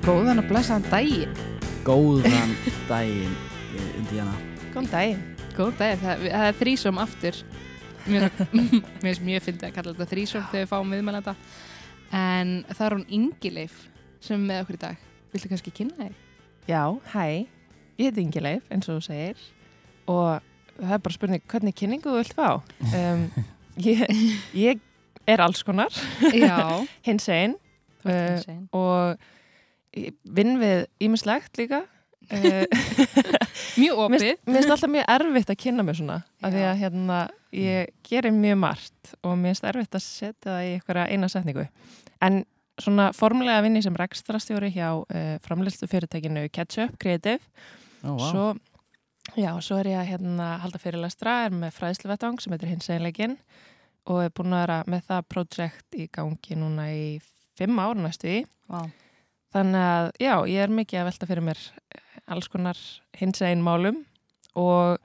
Góðan og blessaðan daginn. Góðan daginn, Indiana. Góðan daginn. Góðan daginn, það, það er þrísom aftur. Mér mér finnst mjög fyndið að kalla þetta þrísom þegar við fáum viðmælanda. En það er hún Ingileif sem er með okkur í dag. Viltu kannski kynna þig? Já, hæ. Ég heiti Ingileif, eins og þú segir. Og það er bara spurning, hvernig kynningu þú vilt fá? Um, ég, ég er alls konar, Já. hins einn. Eh, hinsegin. Og vinn við ímislegt líka. Uh, Mjög Mér opið. mér finnst alltaf mjög erfitt að kynna mig svona af því að hérna, ég gerir mjög margt og mér finnst erfitt að setja það í einhverja eina setningu en svona formulega vinn ég sem rekstrastjóri hjá uh, framleiðslu fyrirtækinu Ketchup Creative Ó, vá. svo, já, svo er ég að hérna, halda fyrirlestra, er með fræðsluvettvang sem heitir hins einleikin og er búin að vera með það projekt í gangi núna í fimm ár næstu í Vá. Þannig að já, ég er mikið að velta fyrir mér eh, alls konar hins einn málum og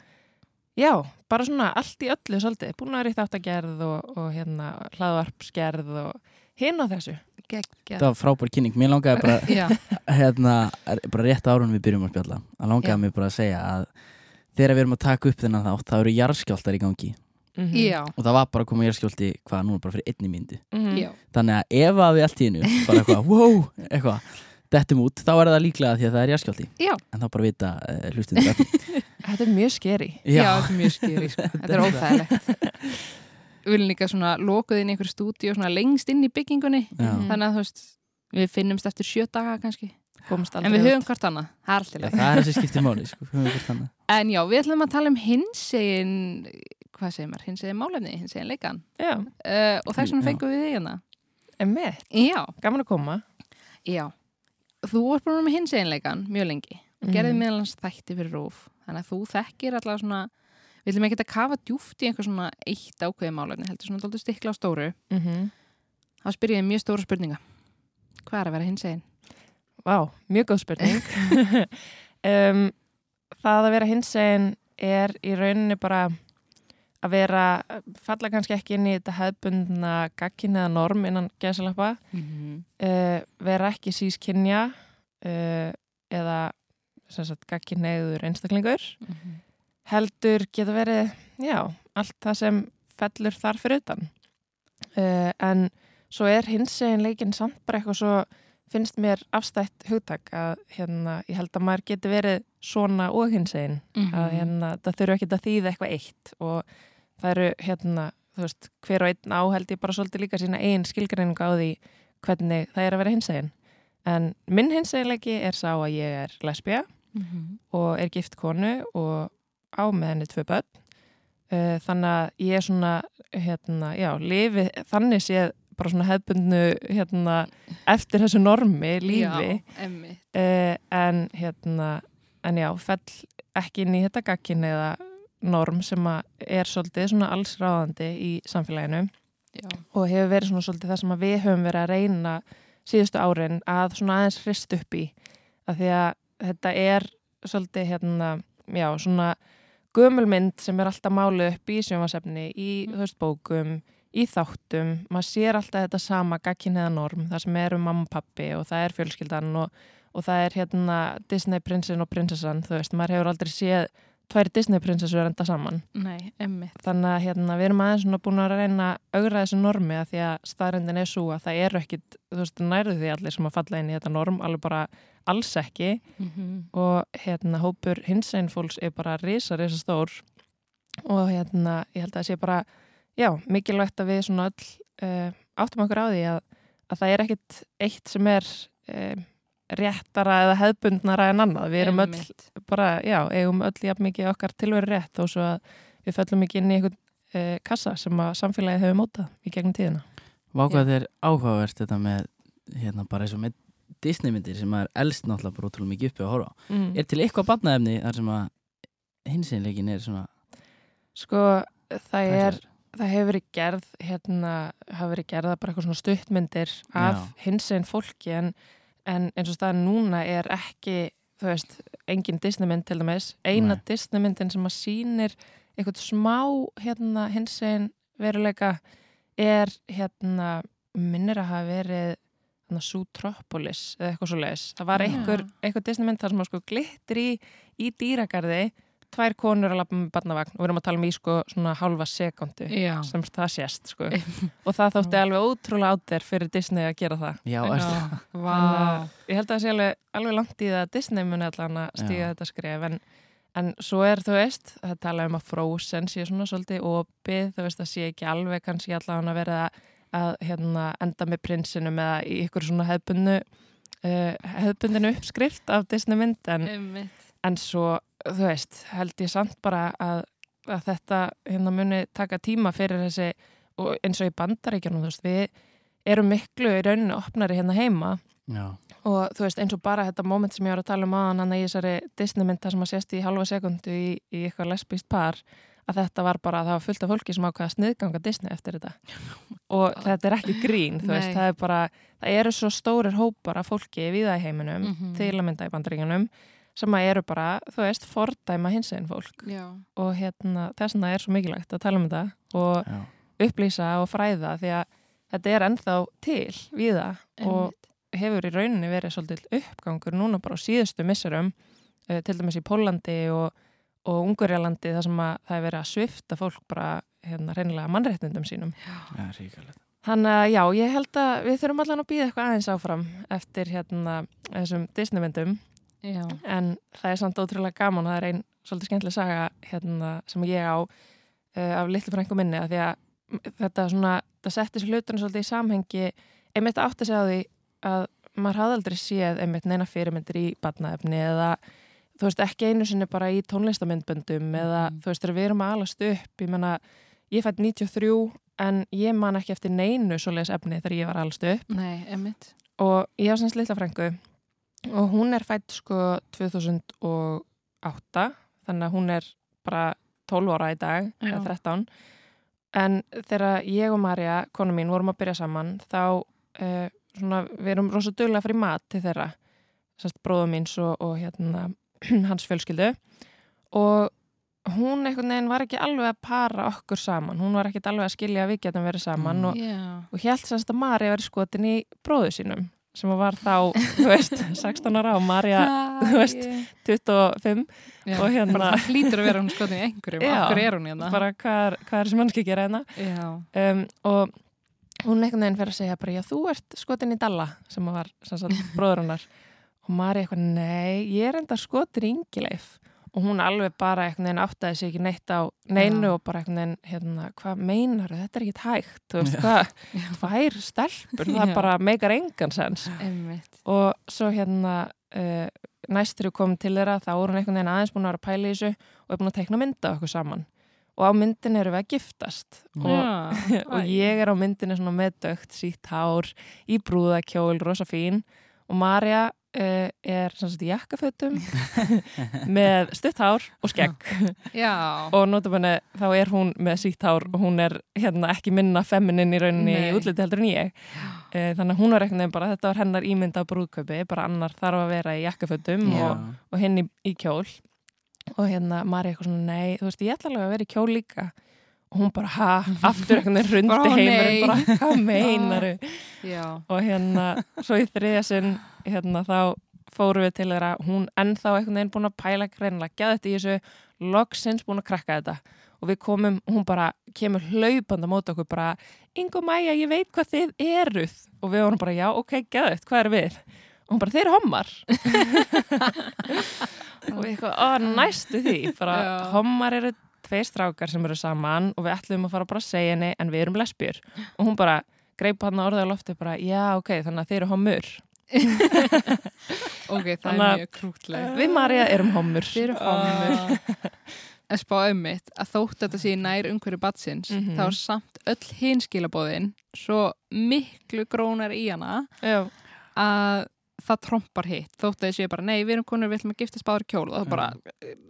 já, bara svona allt í öllu svolítið, búin að ríkt átt að gerð og, og hérna hlaðvarpsgerð og hinn á þessu. Gekkja. Það var frábær kynning. Mér langaði bara, Já. hérna, er- bara rétt árun við byrjum að spjalla. Það langaði Já. mér bara að segja að þegar við erum að taka upp þennan þátt, það eru jarðskjáltar í gangi. Mm Já. Og það var bara að koma jarðskjálti, hvað, núna bara fyrir einni myndi. Mhm. Já. Þannig að ef að við allt í hennu, bara eitthvað, wow, eitthvað, dettum út, þá er það líklega því að það er jarðskjálti. Já. En þá bara vita uh, hlustum þetta. Þetta er mjög skeri. Já, þetta er mjög. Sko. Er Þetta er óþægilegt. Við viljum líka svona lokuð inn í einhver stúdíu svona lengst inn í byggingunni. Já. Mhm. Þannig að þú veist, við finnumst eftir sjö daga kannski. Komst aldrei En við höfum hvort annað. Það er allt í Já, leið. það er þessi skipti máli, sko. Höfum hvort annað. En já, við ætlum að tala um hinsegin, hvað segir maður, hinsegin málefni, hinsegin leikan. Já, Uh, og þess vegna fengum við þig hérna. en með, Já, gaman að koma. já. Þú ert búin með hinsegin leikan mjög lengi. Mhm. Gerðið meðalans þætti fyrir rúf. Þannig að þú þekkir allavega svona, við ætlum ekki að kafa djúft í einhver svona eitt ákveði málefni, heldur svona dálítið stikla á stóru. Mm -hmm. Þá spyr ég mjög stóra spurninga. Hvað er að vera hinsegin? Vá, mjög góð spurning. um, það að vera hins einn er í rauninni bara að vera, falla kannski ekki inn í þetta hefðbundna gagkin eða norm innan gesalappa, Mm -hmm. uh, vera ekki sískinja uh, eða sem sagt gagkinneigður einstaklingur, heldur geta verið, já, allt það sem fellur þar fyrir utan. Uh, en svo er hins eginn leikin samt bara eitthvað svo finnst mér afstætt hugtak að hérna, ég held að maður geti verið svona og hins eginn Mhm. að hérna, það þurfu ekki að þýða eitthvað eitt og það eru hérna, þú veist, hver og einn á held ég bara svolítið líka sína einn skilgreiningu á því hvernig það er að vera hins eginn en minn hins eginleiki er sá að ég er lesbija Mhm. og er gift konu og á með henni tvö börn. Uh, þannig að ég er svona hérna, já, lifi þannig séð bara svona hefbundnu hérna, eftir þessu normi lífi. Já, uh, en hérna en já, fell ekki inn í þetta gagkin eða norm sem að er svolítið svona allsráðandi í samfélaginu. Já. og hefur verið svona svolítið það sem að við höfum verið að reyna síðustu árin að svona aðeins hrist upp í. Að því að þetta er svolítið hérna, já, svona gömulmynd sem er alltaf máluð upp í sjónvasefni, í Mhm. þú veist bókum í þáttum, maður sér alltaf þetta sama gagkinniða norm, það sem eru mamma og pappi og það er fjölskyldan og, og það er hérna Disney prinsin og prinsessan, þú veist, maður hefur aldrei séð tvær Disney prinsessur enda saman. Nei, þannig að hérna, við erum aðeins búin að reyna að augra þessu normi að því að staðrendin er svo að það eru ekkit, nærðu því allir sem að falla inn í þetta norm, alveg bara alls ekki. Mm og hérna hópur hinsegin fólks er bara risa, risa stór. Og hérna ég held að það sé bara, já, mikilvægt að við svona öll uh, áttum okkur á því að, að það er ekkit eitt sem er uh, réttara eða hefðbundnara en annað, við erum öll bara, já, eigum öll jafn mikið okkar tilveru rétt og svo að við föllum ekki inn í einhvern uh, kassa sem að samfélagið hefur mótað í gegnum tíðina. Vákvað er áhugavert þetta með, hérna, bara eins og með Disneymyndir sem maður elst náttúrulega bara ótrúlega mikið uppi að horfa. Mm. Er til eitthvað barnaefni þar sem að hinsinleikin er svona Sko, það er, það hefur verið gerð, hérna, hafa verið gerða bara eitthvað svona stuttmyndir af Já. hinsegin fólki en, en eins og staðan núna er ekki, þú veist, engin Disneymynd til dæmis, eina. Disneymyndin sem að sýnir eitthvað smá, hérna, hinsegin veruleika er hérna, minnir að hafa verið hérna, Zootropolis eða eitthvað svo leiðis. Það var einhver, einhver Disneymynd þar sem að sko glittir í, í dýragarði, tvær konur að lappa með barnavagn og við erum að tala um í sko svona hálfa sekundu Já. sem það sést sko. og það þótti alveg ótrúlega átt þér fyrir Disney að gera það. Já, er það? Að ég held að það sé alveg, alveg langt í það að Disney muni allan að stíga Já. þetta skref en, en svo er þú veist það tala um að Frozen sé svona svolítið opið, þú veist að sé ekki alveg kannski allan að vera að, að hérna, enda með prinsinum eða í ykkur svona hefbundu uh, hefbundinu uppskrift af Disney mynd en, Einmitt. en svo þú veist, held ég samt bara að, að þetta hérna muni taka tíma fyrir þessi og eins og í bandaríkjunum, þú veist, við erum miklu í rauninu opnari hérna heima Já, og þú veist eins og bara þetta moment sem ég var að tala um aðan hann í þessari Disney mynd þar sem að sést í halva sekundu í, í eitthvað lesbíst par að þetta var bara, það var fullt af fólki sem ákvaða að sniðganga Disney eftir þetta og þetta er ekki grín, þú veist, Nei. það er bara það eru svo stórir hópar af fólki viða í heiminum, Mhm. til að mynda í bandaríkjunum sem að eru bara, þú veist, fordæma hins einn fólk Já. og hérna, þess vegna er svo mikilvægt að tala um þetta og já, upplýsa og fræða því að þetta er ennþá til viða og Einmitt. hefur í rauninni verið svolítið uppgangur núna bara á síðustu misserum uh, til dæmis í Pólandi og, og Ungurjalandi þar sem að það er verið að svifta fólk bara hérna reynilega mannréttindum sínum. já, ríkalegt Þannig að já, ég held að við þurfum allan að býða eitthvað aðeins áfram eftir hérna þessum Disneymyndum Já. en það er samt ótrúlega gaman það er einn svolítið skemmtileg saga hérna, sem ég á uh, af litlu frængu minni að því að þetta svona, það setti sér hlutunum svolítið í samhengi einmitt átti að segja á því að maður hafði aldrei séð einmitt neina fyrirmyndir í batnaefni eða þú veist ekki einu sinni bara í tónlistamindböndum eða Mhm. þú veist þegar við erum að alast upp ég menna, ég fætt 93 en ég man ekki eftir neinu svoleiðis efni þegar ég var alast upp Nei, og ég á sem litla frængu og hún er fætt sko 2008 þannig að hún er bara 12 ára í dag eða 13 en þegar ég og Marja, konu mín, vorum að byrja saman þá uh, svona, við erum rosa duglega fyrir mat til þeirra bróðum míns og, og hérna hans fjölskyldu og hún einhvern veginn var ekki alveg að para okkur saman, hún var ekki alveg að skilja að við getum verið saman Mm. og Já. og hélt semst að Marja verið skotin í bróðu sínum sem var þá, þú veist, 16 ára og Marja þú veist, 25 Já. og hérna- Bara það hlýtur að vera hún skotin í einhverjum. Já. Akkur er hún hérna. bara hvað er, hvað er sem mannski hérna Já. um, og hún einhvern veginn fyrir að segja bara, já, þú ert skotin í Dalla sem var sem sagt bróður hennar og Marja eitthvað, nei, ég er enda skotin í Ingileif og hún alveg bara einhvern veginn áttaði sig ekki neitt á neinu Já. og bara einhvern veginn, hérna, hvað meinar þetta er ekki hægt, þú veist, hvað tvær stelpur, það Já. bara meikar engan sens. Einmitt. og svo hérna uh, næstur við komum til þeirra þá voru hún einhvern veginn aðeins búin að vera að pæla í þessu og er búin að tekna mynda okkur saman. Og á myndin eru við að giftast. Og, og ég er á myndinu svona með dögt sítt hár í brúðakjól, rosa fín og Marja uh, er svona svona í jakkafötum með stutt hár og skegg. Og notabenni þá er hún með sítt hár og hún er hérna ekki minna feminin í rauninni Nei. í útliti heldur en ég. E, þannig að hún var eitthvað bara, þetta var hennar ímynd af brúðkaupi, bara annar þarf að vera í jakkafötum og, og hinn í, í kjól. Og hérna Mari eitthvað svona, nei, þú veist, ég ætla alveg að vera í kjól líka og hún bara, ha, aftur eitthvað Bara, rundi nei. heimurinn, bara, hvað meinaru Já. og hérna, svo í þriðja sinn hérna, þá fórum við til þeirra. Hún ennþá einhvern veginn búin að pæla greinilega, gæði þetta í þessu. Loksins búin að krakka þetta. Og við komum, hún bara kemur hlaupand á móti okkur bara, Ingo Mæja, ég veit hvað þið eruð. Og við vorum bara, já, ok, gæði þetta, hvað er við? Og hún bara, þeir eru hommar. Og við eitthvað, ó, næstu því. Bara, hommar eru tveir strákar sem eru saman og við ætlum að fara bara að segja henni en við erum lesbjur og hún bara greip hann á orðið á lofti bara, já, ok, þannig að þeir eru hommur Ok, það Þannig að- er mjög krútleg. við Marja erum hommur Þeir eru hommur. En spá um mitt að þótt þetta sé nær umhverju batsins, Mhm. þá er samt öll hinskilabóðin svo miklu grónar í hana já, að það trompar hitt. Þótt að þið sé bara, nei, við erum konur, við ætlum að giftast báður kjól og það bara,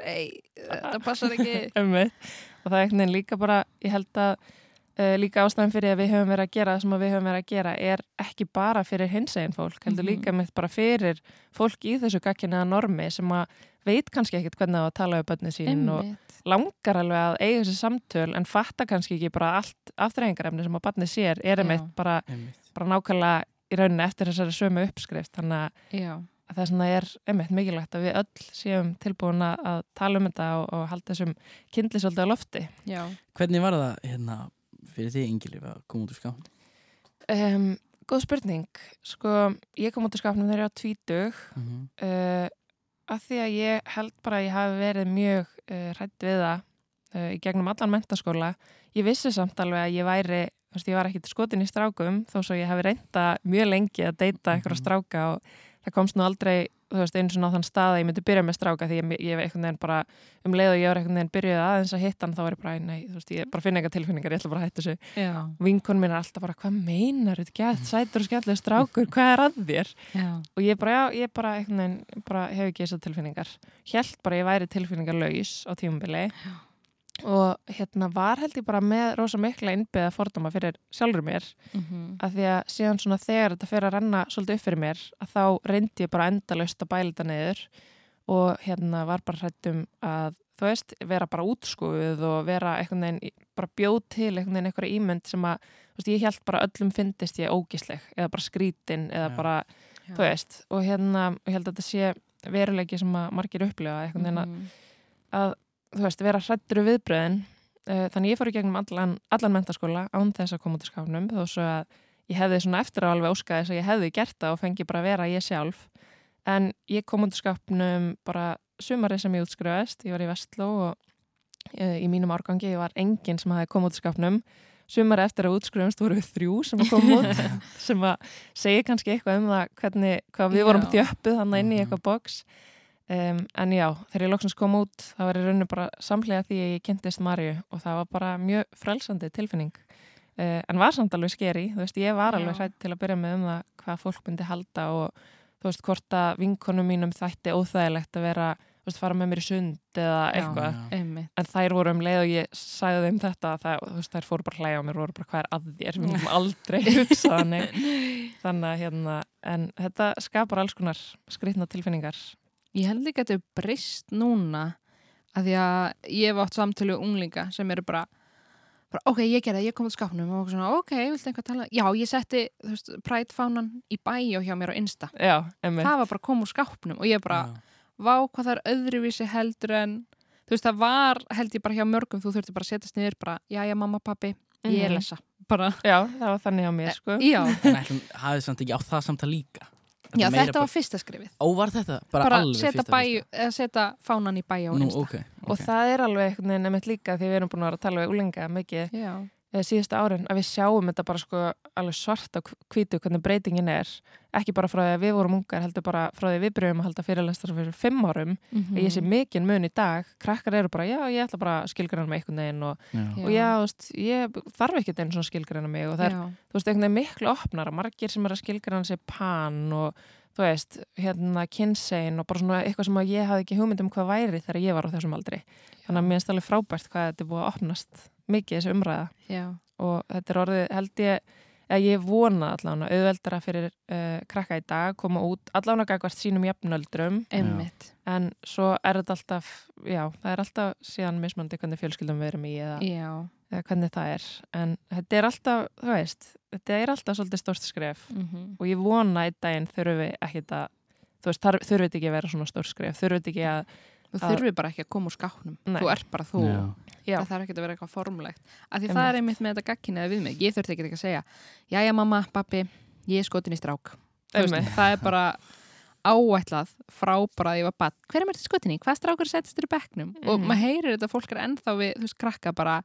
nei, þetta passar ekki. Og það er veginn líka bara ég held að uh, líka ástæðan fyrir að við höfum verið að gera það sem við höfum verið að gera er ekki bara fyrir hinsegin fólk, heldur Mhm. líka með bara fyrir fólk í þessu gagginniða normi sem að veit kannski ekkit hvernig það á að tala við bönni sín og, Einmitt. langar alveg að eiga þessi samtöl en fatta kannski ekki bara allt afturrengarefni sem að barni sér er einmitt bara, Einmitt. bara nákvæmlega í rauninni eftir þessari sömu uppskrift þannig að að það svona er einmitt mikilvægt að við öll séum tilbúin að tala um þetta og, og halda þessum kindli svolítið á lofti. já. Hvernig var það hérna fyrir því Ingilif að koma út úr skáðum? Um, góð spurning. Sko, ég kom út af skapnum þegar ég var tvítug Mm -hmm. uh, að því að ég held bara að ég hafi verið mjög uh, hrætt við það uh, í gegnum allan mentaskóla. Ég vissi samt alveg að ég væri, veist, ég var ekkit skotin í strákum þó svo ég hafi reynda mjög lengi að deyta eitthvað Mhm. stráka og það komst nú aldrei, þú veist, einu svona á þann stað að ég myndi byrja með stráka því ég, ég einhvern veginn bara um leið og ég var einhvern veginn byrjuð aðeins að hitta hann þá var ég bara, "Æ, nei, þú veist, ég bara finna eitthvað tilfinningar, ég ætla bara að hætta þessu Já, vinkon mín er alltaf bara, hvað meinar þetta gæð, sætur og skemmtilega strákur, hvað er að þér? já, Og ég bara, já, ég bara, veginn, bara hef ekki þessar tilfinningar. Hjælt bara ég væri tilfinningar laus á tímubili og hérna var held ég bara með rosa mikla innbyggða fordóma fyrir sjálfur mér mhm, að því að síðan svona þegar þetta fer að renna svolítið upp fyrir mér að þá reyndi ég bara endalaust að bæla þetta niður og hérna var bara hrættum að þú veist, vera bara útskúið og vera einhvern veginn, í- bara bjóð til einhvern veginn einhverja ímynd sem að veist, ég held bara öllum fyndist ég ógísleg eða bara skrítin eða Já. bara, já. þú veist og hérna, ég held að þetta sé veruleiki sem að margir upplifa einhvern veginn að Mhm. að þú veist, vera hrættur við viðbröðin uh, þannig ég fór í gegnum allan, allan mentaskóla án þess að koma út í skáfnum þó svo að ég hefði svona eftir á alveg óskaði þess að ég hefði gert það og fengi bara að vera ég sjálf. En ég kom út í skáfnum bara sumarið sem ég útskrifaðist ég var í Vestló og uh, í mínum árgangi ég var enginn sem hafi komið út í skáfnum sumarið eftir að útskrifumst voru við þrjú sem að koma út sem að segja kannski eitthvað um það hvernig, hvað við vorum Já. þjöppuð þannig inn í eitthvað box Um, en já, þegar ég loksins kom út það var í rauninu bara samlega því að ég kynntist Marju og það var bara mjög frelsandi tilfinning uh, en var samt alveg skeri, þú veist, ég var alveg Já. hrætt til að byrja með um það hvað fólk myndi halda og þú veist, hvort að vinkonum mínum þætti óþægilegt að vera, þú veist, fara með mér í sund eða Já. eitthvað, Einmitt. en þær voru um leið og ég sagði þeim þetta, það, þú veist, þær fóru bara hlæja á mér, voru bara hvað er að þér, við myndum aldrei hugsa þannig, að hérna, en þetta skapar alls konar skrýtna tilfinningar Ég held ekki að þetta er breyst núna að því að ég hef átt samtölu unglinga sem eru bara, bara ok, ég gerði, það, ég kom út skápnum. Og svona, ok, viltu einhvað tala? Já, ég setti, prætfánan í bæjó hjá mér á Insta, Já, emmi. það var bara að koma úr skápnum og ég bara, vá, hvað það er öðruvísi heldur en, þú veist, það var held ég bara hjá mörgum, þú þurfti bara að setjast niður bara, já, já, mamma, pappi, ég er Mhm. lesa. Bara, Já, það var þannig á mér, sko. já, En ætlum, hafið samt ekki á það samtal líka? Þetta já, þetta var fyrsta skrifið bara, Ó, var þetta? Bara, bara alveg setja fyrsta bæjó, eða setja fánan í bæjó á Nú, Insta. ok, ok. Og það er alveg nefnt líka því við erum búin að vera að tala við úlinga mikið. Já, eh, síðustu árin að við sjáum þetta bara sko alveg svart á hvítu hvernig breytingin er ekki bara frá því að við vorum ungar heldur bara frá því að við byrjum að halda fyrirlestar fyrir fimm árum Mhm. að ég sé mikinn mun í dag krakkar eru bara já ég ætla bara að skilgræna mig einhvern veginn og, Já. Og já þú veist, ég þarf ekki einn svona skilgræna mig og það er Já. þú veist, einhvern veginn miklu opnar margir sem er að skilgræna sig pan og þú veist, hérna kynsegin og bara svona eitthvað sem að ég hafði ekki hugmynd um hvað væri þegar ég var á þessum aldri. Þannig að mér finnst alveg frábært hvað þetta er búið að opnast mikið þessu umræða. Já. og þetta er orðið, held ég að ég vona allavega auðveldara fyrir uh, krakka í dag að koma út allavega gagvart sínum jafnöldrum. Einmitt. en svo er þetta alltaf já, það er alltaf síðan mismandi hvernig fjölskyldum við erum í eða, eða hvernig það er. En þetta er alltaf, þú veist þetta er alltaf svolítið stórst skref Mm og ég vona einn daginn þurfum við ekkit að þú veist, þarf- þurfum við ekki að vera svona stór skref þurfum við ekki að, Þú Að- þurfir bara ekki að koma úr skápnum. Nei. Þú ert bara þú. Já. já, Það þarf ekki að vera eitthvað formlegt. Af því Einmitt. það er einmitt með þetta gagkinniða við mig. Ég þurfti ekki að segja, jæja mamma, pappi, ég er skotin í strák. Einmitt. það er bara áætlað frá bara að ég var badd. Hver er mér til skotinni? Hvað strákur setjast þér í bekknum? Og Mhm. maður heyrir þetta, fólk er ennþá við, þú veist, krakka bara,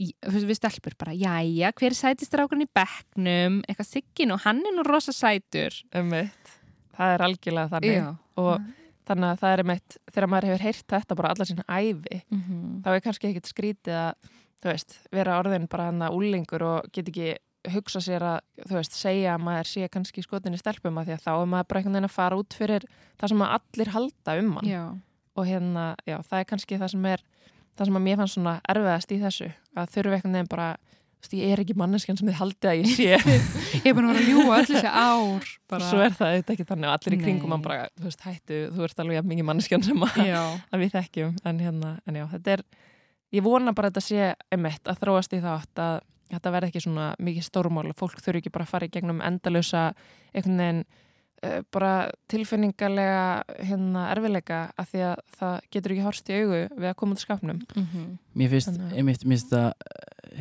við stelpur bara, jæja, hver er sætist strákurinn í bekknum? Eitthvað siggin og hann er nú rosa sætur. ummitt það er algjörlega þannig Já. og þannig að það er einmitt þegar maður hefur heyrt þetta bara alla sína ævi Mhm. þá er kannski ekkit skrítið að þú veist, vera orðin bara hann að úlingur og get ekki hugsa sér að þú veist, segja að maður sé kannski skotin í stelpum að því að þá er maður bara einhvern veginn að fara út fyrir það sem að allir halda um hann Já. og hérna, já, það er kannski það sem er það sem að mér fannst svona erfiðast í þessu að þurfi einhvern veginn bara veist, ég er ekki manneskjan sem þið haldið að ég sé. Ég er búin að vera að ljúa öll þessi ár bara. svo er það auðvitað ekki þannig og allir í kringum bara, þú veist, hættu, þú ert alveg mikið manneskjan sem að, að við þekkjum. En hérna, en já, þetta er ég vona bara að þetta sé emitt að þróast í þátt að þetta verði ekki svona mikið stórmál fólk þurfi ekki bara að fara í gegnum endalösa einhvern veginn bara tilfinningarlega hérna erfileika að því að það getur ekki horst í augu við að koma út skapnum Mhm. Mér finnst, Þannig að- einmitt, mér finnst það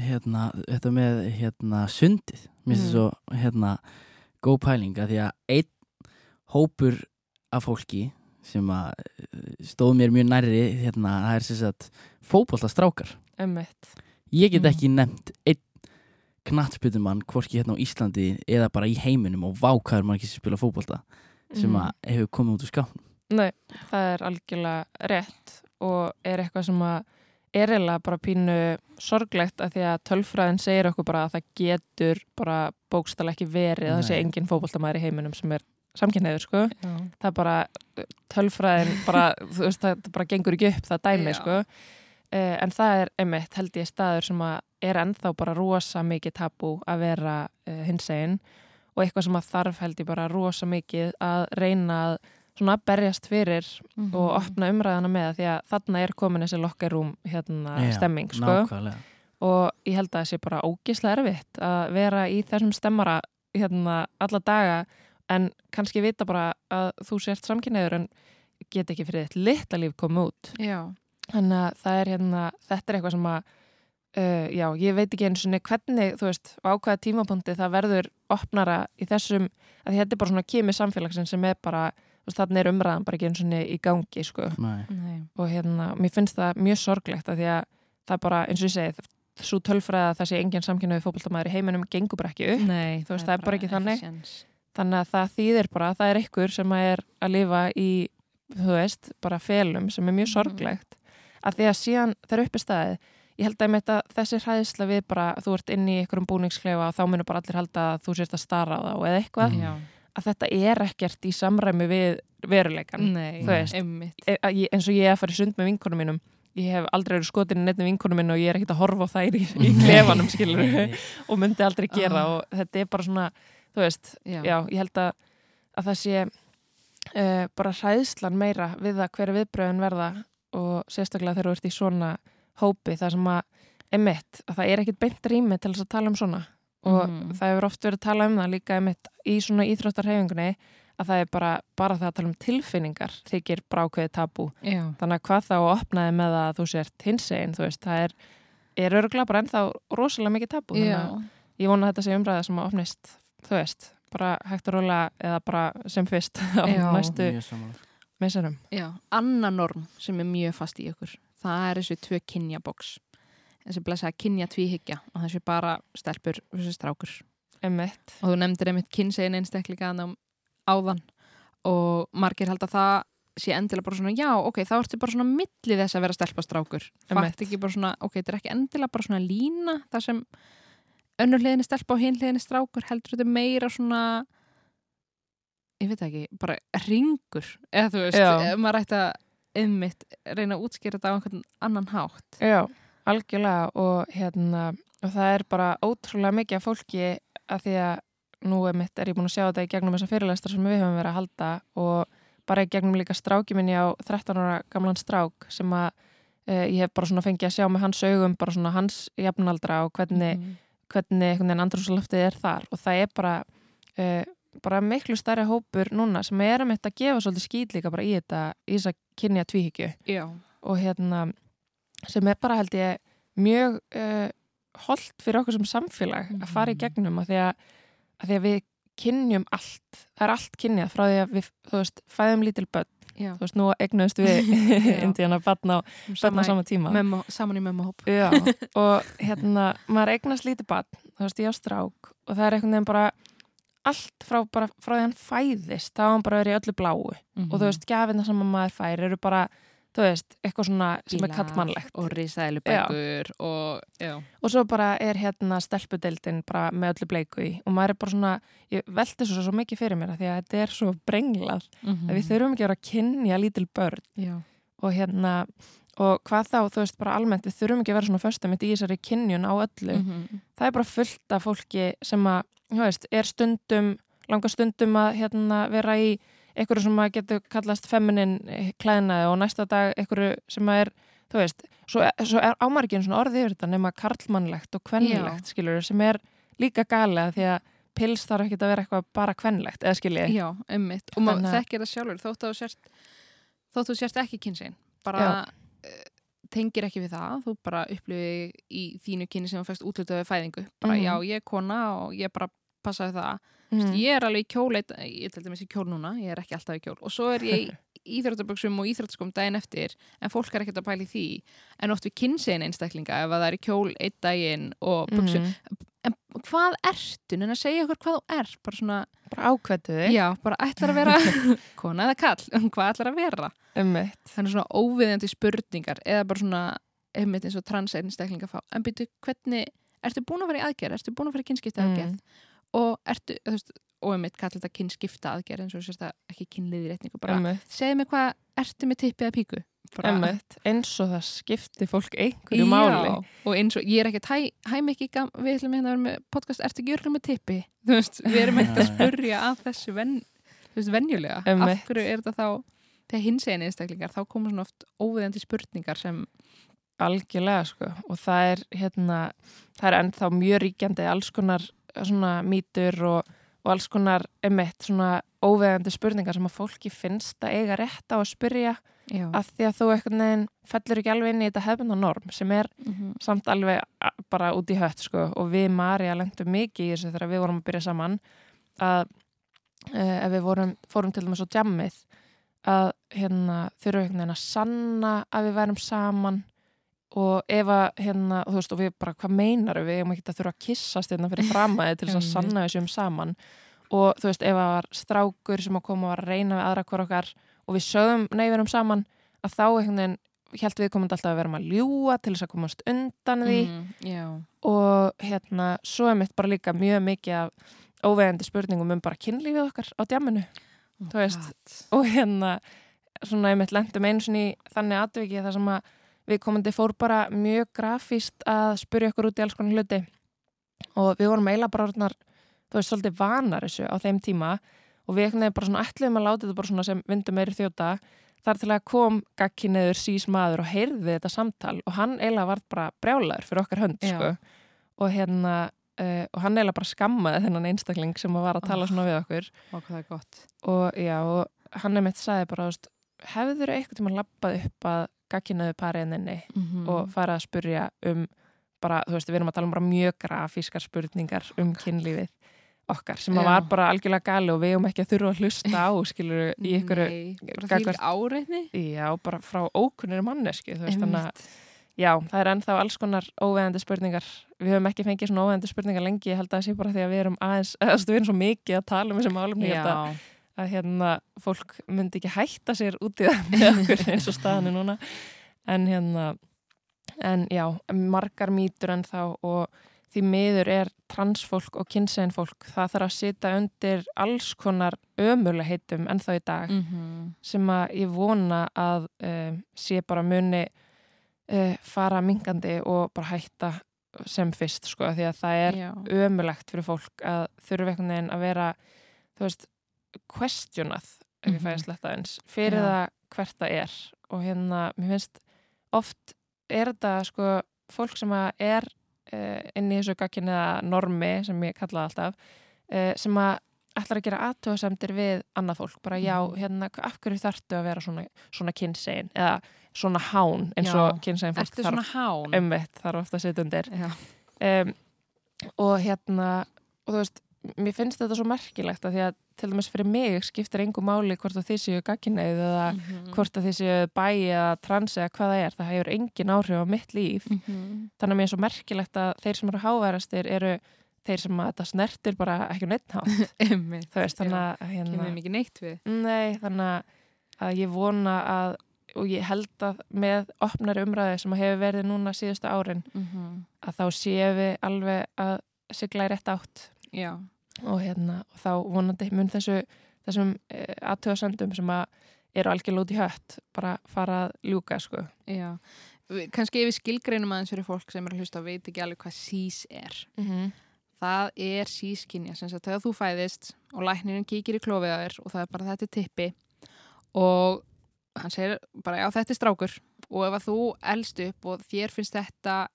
hérna, þetta með hérna sundið, mér finnst Mm. það svo hérna góð pæling að því að einn hópur af fólki sem að eh, stóð mér mjög nærri hérna, það er sem sagt fótboltastrákar emitt, ég get Mm. ekki nefnt einn knattspytumann, hvorki hérna á Íslandi eða bara í heiminum og vákaður maður ekki sem spila fótbolta sem Mhm. að hefur komið út úr skápnum Nei, það er algjörlega rétt og er eitthvað sem að er eiginlega bara pínu sorglegt að því að tölfræðin segir okkur bara að það getur bara bókstala ekki verið að það sé Nei. engin fótboltamæður í heiminum sem er samkynneður, sko. Já. Það er bara tölfræðin, bara, þú veist, það bara gengur ekki upp það dæmi, Já. sko. Eh, en það er einmitt, held ég, staður sem að er ennþá bara rosa mikið tabú að vera uh, hinsegin. Og eitthvað sem að þarf held ég bara rosa mikið að reyna að svona berjast fyrir Mhm. og opna umræðana með því að þarna er komin þessi lokkarúm hérna Já, stemming sko. nákvæmlega. Og ég held að það sé bara ógislega erfitt að vera í þessum stemmara hérna alla daga. En kannski vita bara að þú sért samkynniður en get ekki fyrir þitt litla líf komið út. Já. Þannig að það er hérna þetta er eitthvað sem að uh, já, ég veit ekki eins og hvernig þú veist, á hvaða tímapunkti það verður opnara í þessum að því þetta er bara svona kemi samfélagsinn sem er bara þú veist, þarna er umræðan bara ekki eins og í gangi sko Nei. Nei. og hérna, mér finnst það mjög sorglegt að því að það er bara, eins og ég segi svo tölfræða að það sé engin samkynnaði fótboltamæður í heiminum gengur bara ekki upp Nei, Þú veist, það er bara ekki þannig. þannig að það þýðir bara að það er ykkur sem er að lifa í þú veist, bara felum sem er mjög Mhm. sorglegt að því að síðan það er uppi staðið ég held að, einmitt að þessi hræðisla við bara þú ert inn í einhverjum búningsklefa og þá munur bara allir halda að þú sért að stara á og eða eitthvað Mm. Já. að þetta er ekkert í samræmi við veruleikan Nei, Þú veist. einmitt. e að ég, eins og ég er að fara í sund með vinkonum mínum ég hef aldrei verið skotin í nefnum vinkonum minn og ég er ekkert að horfa á þær í, í klefanum og myndi aldrei gera Ah. og þetta er bara svona þú veist, Já. já, ég held að, að það sé uh, bara hræðslan meira við það hver viðbröðin verða og sérstaklega þegar þú ert í svona hópi þar sem að, emitt, að það er ekkert beint rými til þess að tala um svona og Mhm. það hefur oft verið að tala um það líka emitt í svona íþróttarhefingunni að það er bara, bara það að tala um tilfinningar þykir brákveði tabú Já. þannig að hvað þá opnaði með að þú sért hinsegin, þú veist, það er er örgulega bara ennþá rosalega mikið tabú þannig að ég vona að þetta sé umræða sem að opnist, þú veist, bara hægt og rólega eða bara sem fyrst á Já. næstu Misserum. Já, annan norm sem er mjög fast í ykkur það er þessu tvö kynjaboks þessi blessaða kynja tvíhyggja og þessu bara stelpur þessu strákur Emmett. og þú nefndir einmitt kynsegin einstakleika þannig áðan og margir held að það sé endilega bara svona já, ok, þá ertu bara svona milli þess að vera stelpa strákur Einmitt. fatt ekki bara svona, ok, þetta er ekki endilega bara svona lína þar sem önnur hliðinni stelpa og hinn hliðinni strákur heldur þetta meira svona ég veit ekki, bara ringur eða þú veist, Já. maður ætti að einmitt reyna að útskýra þetta á einhvern annan hátt Já, algjörlega og hérna, og það er bara ótrúlega mikið af fólki að því að nú mitt, er ég búin að sjá þetta í gegnum þessa fyrirlæstar sem við höfum verið að halda og bara í gegnum líka stráki minni á 13 ára gamlan strák sem að uh, ég hef bara svona fengið að sjá með hans augum bara svona hans jafnaldra og hvernig Mhm. hvernig einhvern veginn andrúsloftið er þar og það er bara uh, bara miklu stærri hópur núna sem er að mitt að gefa svolítið skýt líka bara í þetta í þess að kynja tvíhyggju. Og hérna sem er bara held ég mjög uh, holdt fyrir okkur sem samfélag að fara í Mhm. gegnum að því að, að því að við kynjum allt, það er allt kynjað frá því að við, þú veist, fæðum lítil börn. Já. Þú veist, nú eignust við Já. Indiana barn á, barn á sama tíma. Memmo, saman í memmohóp Já, og hérna, maður eignast lítið barn, þú veist, ég á strák og það er einhvern veginn bara allt frá, bara, frá því hann fæðist, þá hann bara verið í öllu bláu. Mhm. og þú veist, gafina sem maður fær eru bara, þú veist, eitthvað svona sem er kallmannlegt og risaðilubækur og og svo bara er hérna stelpudeildin bara með öllu bleiku í. Og maður er bara svona, ég velti svo, svo mikið fyrir mér af því að þetta er svo brenglað mm að við þurfum ekki að vera að kynja lítil börn. Já. og hérna og hvað þá, þú veist, bara almennt við þurfum ekki að vera svona föstamit í þessari kynjun á öllu. Mhm. það er bara fullt af fólki sem að, veist, er stundum langa stundum að hérna vera í einhverju sem að getur kallast feminin klæðnaði og næsta dag einhverju sem að er, þú veist svo, svo er ámargin svona orðið yfir þetta nema karlmannlegt og kvennlegt, skilur sem er líka galið því að pils þarf ekki að vera eitthvað bara kvennlegt eða skilji, Já, einmitt. Og maður Þannig að- þekkir það sjálfur þótt að þú sérst, þótt þú sérst ekki kynsinn. Bara uh, tengir ekki við það. Þú bara upplifi í þínu kynni sem þú fæst útlutaði fæðingu. Bara Mhm. já, ég er kona og ég bara passaði það. mm. Ég er alveg í kjól, eitt- ég til dæmis í kjól núna, ég er ekki alltaf í kjól. Og svo er ég í íþróttaböksum og íþróttaskom daginn eftir, en fólk er ekkert að pæla í því. En oft við kynsinn einstaklinga, ef að það er í kjól einn daginn og buksum. Mhm. En hvað ertu? En að segja okkur hvað þú er. Bara svona, bara þig Já, bara ætlar að vera kona eða kall, hvað ætlar að vera? um mitt Þannig svona óviðjandi spurningar eða bara svona, einmitt eins og trans einstaklinga fá. En byrju, hvernig, ertu búin að vera í aðgerð? Ertu búin að vera í kynskipta aðgerð? Og ertu, þú veist, og einmitt kall þetta kynskipta aðgerð eins og sérst að ekki kynliðir rétningu. Bara, um mitt segðu mig hvað, ertu með tippi eða píku? Einmitt, eins og það skipti fólk einhverju máli Já, og eins og ég er ekkert, hæ, hæ mikið, gam, við ætlum hérna að vera með podcast, ertu ekki örgulega með tippi? Þú veist, við erum ekkert að spurja af þessu ven, veist, venjulega. Einmitt. Af hverju er þetta þá, þegar hins eginn einstaklingar, þá koma svona oft óviðandi spurningar sem, algjörlega sko og það er hérna, það er ennþá mjög ríkjandi alls konar svona mýtur og, og alls konar emitt svona óvegandi spurningar sem að fólki finnst að eiga rétt á að spyrja já, af því að þú einhvern veginn fellur ekki alveg inn í þetta hefðbundna norm sem er Mhm. samt alveg bara út í hött sko og við Marja lendum mikið í þessu þegar við vorum að byrja saman að uh, ef við vorum, fórum til dæmis á jammið að hérna þurfum einhvern veginn að sanna að við værum saman og ef að hérna, og þú veist, og við bara, hvað meinar við? Erum ekki að þurfa að kissast hérna fyrir framæði til þess að sanna þessum saman. Og þú veist, ef að var strákur sem að koma og var að reyna við aðra hver okkar og við sögum, nei, við erum saman að þá einhvern veginn held við komandi alltaf að vera að ljúa til þess að komast undan því. Já, og hérna, svo er mitt bara líka mjög mikið af óvegandi spurningum um bara kynlífið okkar á veist, God. og hérna svona einmitt lendum einu sinni í þannig atviki þar sem að við komandi fór bara mjög grafíst að spyrja okkur út í alls konar hluti. Og við vorum eiginlega bara orðnar, þú veist, svolítið vanar þessu á þeim tíma. Og við einhvern veginn bara svona ætluðum að láta þetta bara svona sem vindum meiri þjóta. Þar til að kom gagki neður sís maður og heyrði þetta samtal. Og hann eiginlega var bara brjálaður fyrir okkar hönd sko. og hérna uh, og hann eiginlega bara skammaði þennan einstakling sem var að tala Oh. svona við okkur. Og já, og hann er mitt sagði bara, hefur þau eitthvað tíma lappað upp að gagkinuðu pariðinni Mhm. og farið að spurja um bara, þú veist, við erum að tala um bara mjög grafískar spurningar um kynlífið okkar, sem að var bara algjörlega gali og við hefum ekki að þurfa að hlusta á skilur í ykkur, áreitni. já, bara frá ókunnir mannesku, þú veist, þannig að já, það er ennþá alls konar óveðandi spurningar. Við höfum ekki fengið svona óveðandi spurningar lengi ég held að það sé bara því að við erum aðeins við erum svo mikið að tala um þessi málum ég held að að hérna fólk myndi ekki hætta sér út í það með okkur eins og staðan er núna en hérna en já, margar mýtur en þá og því miður er transfólk og kynsegin fólk það þarf að sita undir alls konar ömuleg heitum en þá í dag Mhm. sem að ég vona að uh, sé bara muni uh, fara mingandi og bara hætta sem fyrst sko því að það er Já. ömulegt fyrir fólk að þurfa einhvern veginn að vera þú veist, questionað ef ég fæ að Mhm. sletta eins fyrir Já. það hvert það er og hérna, mér finnst oft er þetta sko fólk sem að er uh, inn í þessu gagkinniða normi sem ég kalla það alltaf uh, sem að ætlar að gera aðtöðasemdir við annað fólk, bara já, Mhm. hérna af hverju þarftu að vera svona, svona kynsegin eða svona hán eins og kynsegin fólk hán? umveitt þarf ofta að setja undir um, og hérna og þú veist, mér finnst þetta svo merkilegt að því að til dæmis fyrir mig skiptir engu máli hvort að þið séu gagkineið eða Mhm. hvort að þið séu bæ eða trans eða hvað það er, það hefur engin áhrif á mitt líf, Mhm. þannig að mér er svo merkilegt að þeir sem eru háværastir eru þeir sem að þetta snertir bara ekki neitt hátt, Einmitt. þú veist, þannig að hérna, nei, þannig að- ég vona að og ég held að með opnari umræði sem hefur verið núna síðustu árin Mhm. að þá séum við alveg að sigla í rétt átt Já. Og hérna og þá vonandi mun þessu þessum uh, aðtöðasendum sem að eru algjörlega út í hött bara fara að ljúka sko. Já, kannski ef við skilgreinum aðeins fyrir fólk sem er að hlusta og veit ekki alveg hvað sís er. mm -hmm. Það er sískinja, sem sagt þegar þú fæðist og læknirinn kíkir í klófið á þér og það er bara þetta tippi og hann segir bara já þetta er strákur og ef að þú elst upp og þér finnst þetta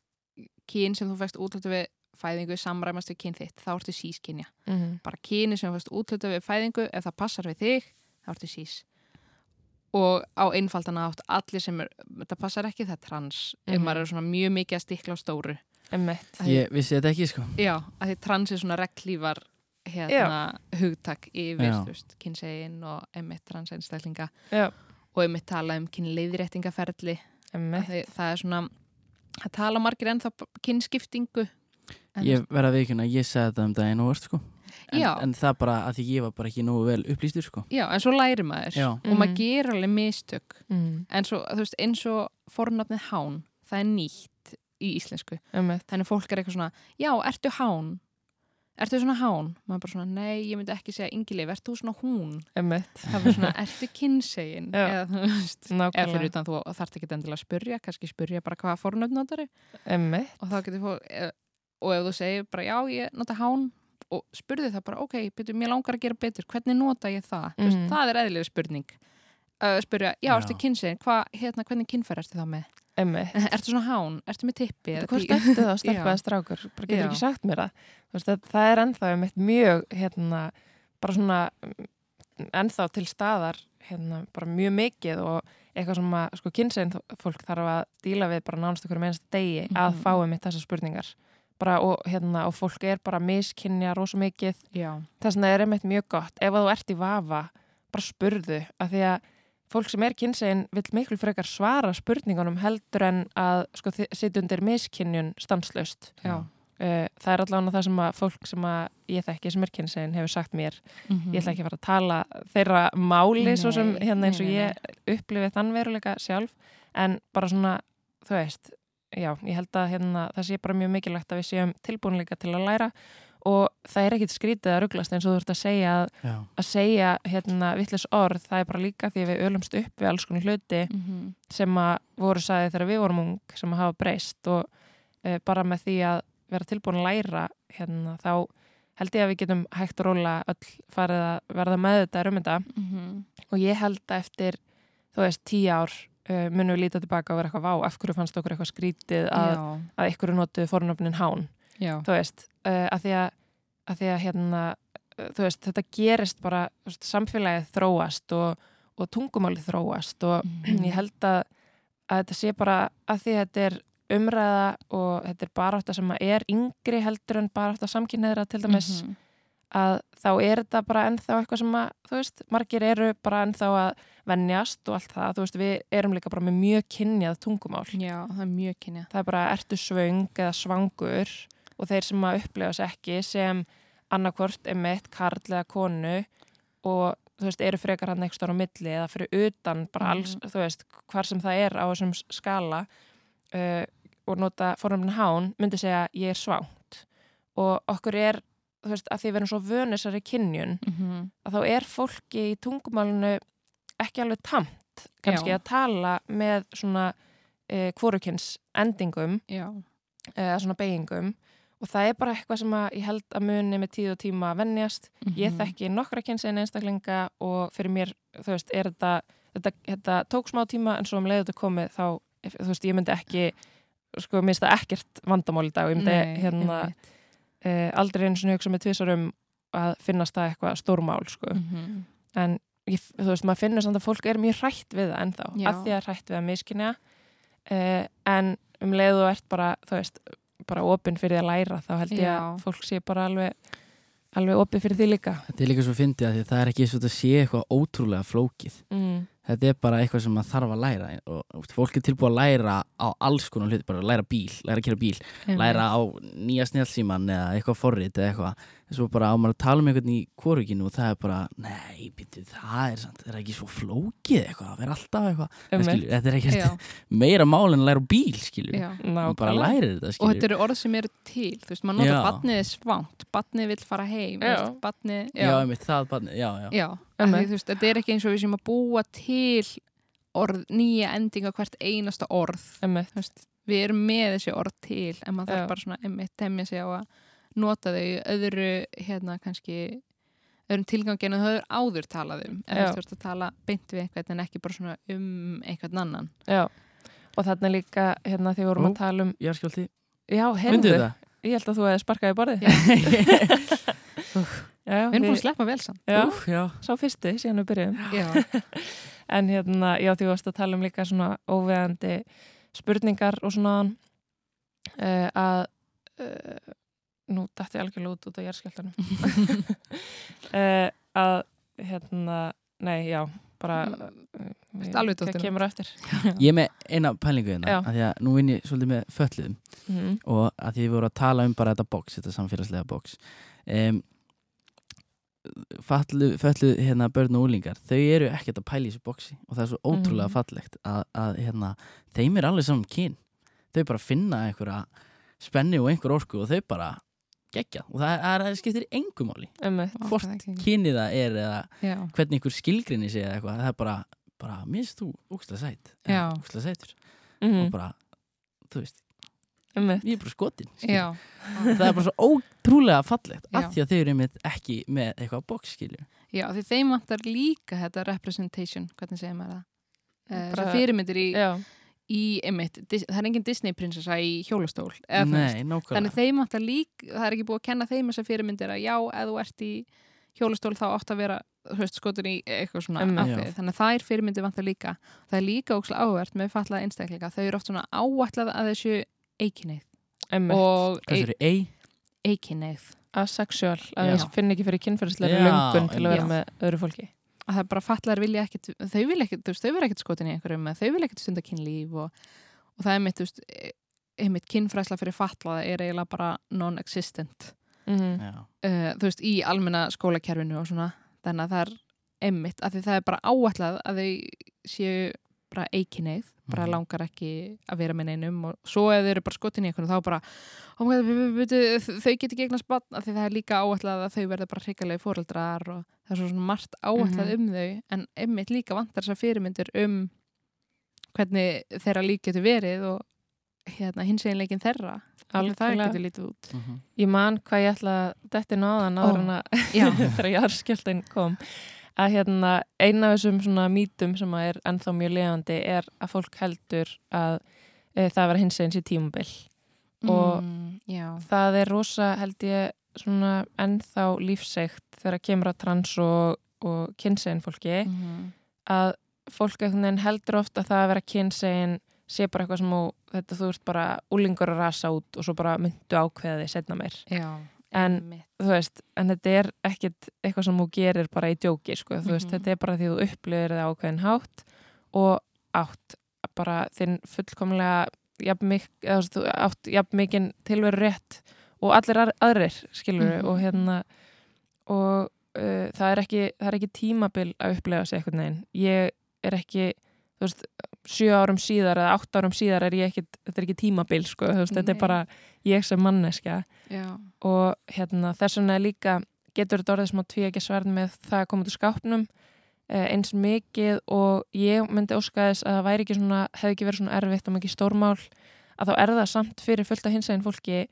kyn sem þú fæst útlötu við fæðingu samræmast við kyn þitt, þá ertu sískinja. Bara kyni sem þú fæst útlötu við fæðingu, ef það passar við þig, þá ertu sís. Og á einfaldan átt, allir sem er, þetta passar ekki, það er trans, ef Mhm. maður er svona mjög mikið að stikla á stóru. Ég vissi þetta ekki sko Já, að því trans er svona reglívar hérna, hugtak yfir, Já. þú veist, kynsegin og emitt trans einstaklinga Já, og emitt tala um kynleiðréttingaferli emmett. það er svona að tala margir ennþá kynskiptingu Ég verða að veikuna, ég sagði þetta um daginn og vart sko en, en það bara að því ég var bara ekki nógu vel upplýstur sko Já, en svo læri maður Já. og maður Mhm. gerir alveg mistök Mm. en svo, þú veist, eins og fornafnið hán, það er nýtt í íslensku, Emmett. þannig fólk er eitthvað svona já, ertu hán? Ertu svona hán? Maður bara svona, nei, ég myndi ekki segja yngileif, ertu svona hún? Það er bara svona, ertu kynsegin? Eða þú veist, eða fyrir utan þú þarft ekki endilega að spurja, kannski spurja bara hvaða fornöfn notar Emmett. og þá getur fólk, eða- og ef þú segir bara já, ég nota hán og spurði það bara, ok, betur, mér langar að gera betur, hvernig nota ég það? Mm Mhm. það er eðlilega spurning. Uh, spurja, já, Já. ertu kynsegin, hérna, hvernig kynfæri ertu þá með? Ertu svona hán? Ertu með tippi? eða Hvort ertu þá Já. stelpaði strákur? Bara getur Já. ekki sagt mér það. Veist, það, það er ennþá um eitt mjög, hérna, bara svona mm, ennþá til staðar, hérna, bara mjög mikið og eitthvað sem að, sko, kynsegin fólk þarf að díla við bara nánast okkur með einst degi að Mhm. fá um eitt þessar spurningar. Bara, og, hérna, og fólk er bara miskynja rosa mikið. Þess vegna er einmitt mjög gott. Ef að þú ert í vafa, bara spurðu. Af því að fólk sem er kynsegin vil miklu frekar svara spurningunum heldur en að sko, sitja undir miskynjun stanslöst. Já. Uh, það er allavega það sem að fólk sem að ég þekki sem er kynsegin hefur sagt mér. Mhm. Ég ætla ekki að fara að tala þeirra máli svo sem Nei, hérna eins og nei, nei, ég upplifið þann veruleika sjálf. En bara svona, þú veist, já, ég held að hérna, það sé bara mjög mikilvægt að við séum tilbúinleika til að læra og það er ekkit skrítið að rugglast eins og þú ert að segja að Já, að segja hérna vittlis orð, það er bara líka því að við ölumst upp við alls konar hluti Mhm. sem að voru sagði þegar við vorum ung sem að hafa breyst og e, bara með því að vera tilbúin að læra hérna þá held ég að við getum hægt og róla öll farið að verða með þetta um þetta Mhm. og ég held að eftir þú veist tíu ár uh, munum við líta tilbaka og vera eitthvað vá, af hverju fannst okkur eitthvað skrítið að, að ykkur notuðu fornöfnin hán Já. þú veist, uh, að því að, að því að hérna, þú veist, þetta gerist bara, veist, samfélagið þróast og, og tungumálið þróast og Mhm. ég held að, að þetta sé bara að því að þetta er umræða og þetta er bara þetta sem að er yngri heldur en bara þetta samkynneðra til dæmis Mhm. að þá er þetta bara ennþá eitthvað sem að, þú veist, margir eru bara ennþá að venjast og allt það, þú veist, við erum líka bara með mjög kynjað tungumál Já, það er mjög kynja. það er bara ertu svöng eða svangur og þeir sem að upplefa sér ekki sem annarkvort er meitt karl eða konu og þú veist, eru frekar hann eitthvað á milli eða fyrir utan bara alls, Mhm. þú veist, hvar sem það er á þessum skala uh, og nota fornumni hán, myndi segja ég er svangt og okkur er, þú veist, að því við erum svo vönisari kynjun, Mhm. að þá er fólki í tungumálinu ekki alveg tamt kannski Já. að tala með svona uh, kvorukins endingum eða svona beigingum og það er bara eitthvað sem að ég held að muni með tíð og tíma að venjast ég Mhm. þekki nokkra kynsegin einstaklinga og fyrir mér, þú veist, er þetta þetta, þetta tók smá tíma en svo um leiðu þetta komið þá, þú veist, ég myndi ekki sko, minnst það ekkert vandamál í dag og ég myndi Nei, hérna uh, aldrei einu svona hugsa með tvisar um að finnast það eitthvað stórmál sko. Mhm. en ég, þú veist, maður finnur samt að fólk er mjög hrætt við það ennþá, Já. að því að hrætt við að miskynja uh, en um leiðu og ert bara, þú veist bara opinn fyrir að læra, þá held ég Já. að fólk sé bara alveg alveg opið fyrir því líka þetta er líka svo fyndið að það er ekki svo að sé eitthvað ótrúlega flókið mm. þetta er bara eitthvað sem maður þarf að læra og fólk er tilbúið að læra á alls konar hluti, bara læra bíl, læra að kera bíl læra á nýja snjálfsíman eða eitthvað forrit eða eitthvað svo bara á maður að tala um einhvern í kvoruginu og það er bara, nei, býttu, það er samt, það er ekki svo flókið eitthvað, það er alltaf eitthvað, Einmitt. skilur, þetta er ekki Já, meira mál en að læra bíl, skilur, og bara lærir þetta, Og skilur. þetta eru orð sem eru til, þú veist, maður nota Já. badnið er svangt, badnið vill fara heim, veist, badnið, já, já, einmitt, það, barnið, já, já, já, Einmitt. því, þú veist, þetta er ekki eins og við sem að búa til orð, nýja endinga hvert einasta orð, Einmitt. þú veist, við erum með þessi orð til, en maður þarf bara svona einmitt temja sig á að nota þau öðru, hérna, kannski öðrum tilganginu þau er áður talað um, ef Já. þú ert að tala beint við einhvern en ekki bara svona um einhvern annan. Já, og þarna líka hérna því við vorum Ó. að tala um Já, myndu heyrðu, þetta? ég held að þú hefði sparkað í borðið Já. Já, Við erum búin við- að sleppa vel saman. já, Úf, já, sá fyrstu síðan við byrjuðum Já, En hérna, já, því varst að tala um líka svona óveðandi spurningar og svona uh, að uh, nú dætti ég algjörlega út út á jærskjöldanum uh, að hérna, nei, já bara hvað dottin út? kemur eftir. Ég er með eina pælingu hérna, af því að nú vinn ég svolítið með fötluðum mm og að því við vorum að tala um bara þetta box, þetta samfélagslega box. Um, fallu hérna börn og úlingar þau eru ekkert að pæla í þessu boxi og það er svo ótrúlega Mhm. fallegt að, að hérna, þeim er alveg saman kyn. Þau bara finna einhverja spenni og einhver orku og þau bara gegja og það, er, það skiptir engum máli. Einmitt. Vá, hvort það er er eða Já, hvernig einhver skilgrinni sé eða eitthvað það er bara, bara minnst þú úkslega sætt úkslega sætur. Mhm, og bara, þú veist, einmitt. ég er bara skotin það er bara svo ótrúlega fallegt Já. af því að þau eru einmitt ekki með eitthvað box skilju Já, því þeim vantar líka þetta representation, hvernig segir maður það? Uh, Bara- fyrirmyndir í, Já, í einmitt, það er engin Disney prinsessa í hjólastól. eða. Nei, nákvæmlega Þannig þeim vantar líka, það er ekki búið að kenna þeim þessar fyrirmyndir að já, ef þú ert í hjólastól þá átt að vera veist, skotur í eitthvað svona ákveðið. Þannig að þær fyrirmyndir vantar líka. Það er líka ókslega áhvert með fallaða einstakleika. Þau eru oft svona áætlað að þessu eikineið og eikineið. Asexual, að þau finn ekki fyrir kynferðislega Já, löngun til að vera með öðru fólki. Að það er bara fallar vilja ekkit þau vilja ekkit, þú veist, þau vilja ekkit skotin í einhverjum þau vilja ekkit stunda kynlíf og, og það er mitt, þú veist e- einmitt kynfræsla fyrir fallaða er eiginlega bara non-existent. Mm Já, uh, þú veist, í almenna skólakerfinu og svona, þannig að það er einmitt, af því það er bara áætlað að þau séu bara eikineið bara Mhm. langar ekki að vera með neinum og svo ef þau eru bara skotin í einhvern þá bara, oh þau getur gegnast bann, af því það er líka áætlað að þau verða bara hrikalegi fóreldrar og það er svo svona margt áætlað Mhm. um þau en einmitt líka vantar þessar fyrirmyndir um hvernig þeirra lík getur verið og hérna hins eginleikin þeirra hvernig það getur lítið út Mhm. Ég man hvað ég ætla að detti náðan Ó. áður en að þegar jarðskjöldin kom að hérna eina af þessum svona mítum sem er ennþá mjög lefandi er að fólk heldur að e, það var hins eins í tímubil Og- mm, já, það er rosa held ég svona ennþá lífsegt þegar kemur að trans og, og kynsegin fólki mm að fólk heldur ofta að það að vera kynsegin sé bara eitthvað sem þú, þetta þú ert bara úlingur að rasa út og svo bara myndu ákveða þig setna meir. Já En- einmitt. þú veist, en þetta er ekkit eitthvað sem þú gerir bara í djóki sko. þú veist, Mhm. þetta er bara því þú upplifir það ákveðin hátt og átt bara þinn fullkomlega jafn mikinn tilveru rétt og allir aðrir skilur Mhm. og hérna og uh, það er ekki það er ekki tímabil að upplega sig eitthvað neginn ég er ekki þú veist, sjö árum síðar eða átt árum síðar er ég ekki, þetta er ekki tímabil sko, veist, þetta er bara ég sem manneskja. Já, og hérna, þess vegna líka getur þetta orðið smá tví ekki sverð með það að koma til skápnum eh, eins mikið og ég myndi óska þess að það væri ekki svona, hefði ekki verið svona erfitt og mikið stórmál að þá er það samt fyrir fullt af hinsegin fólki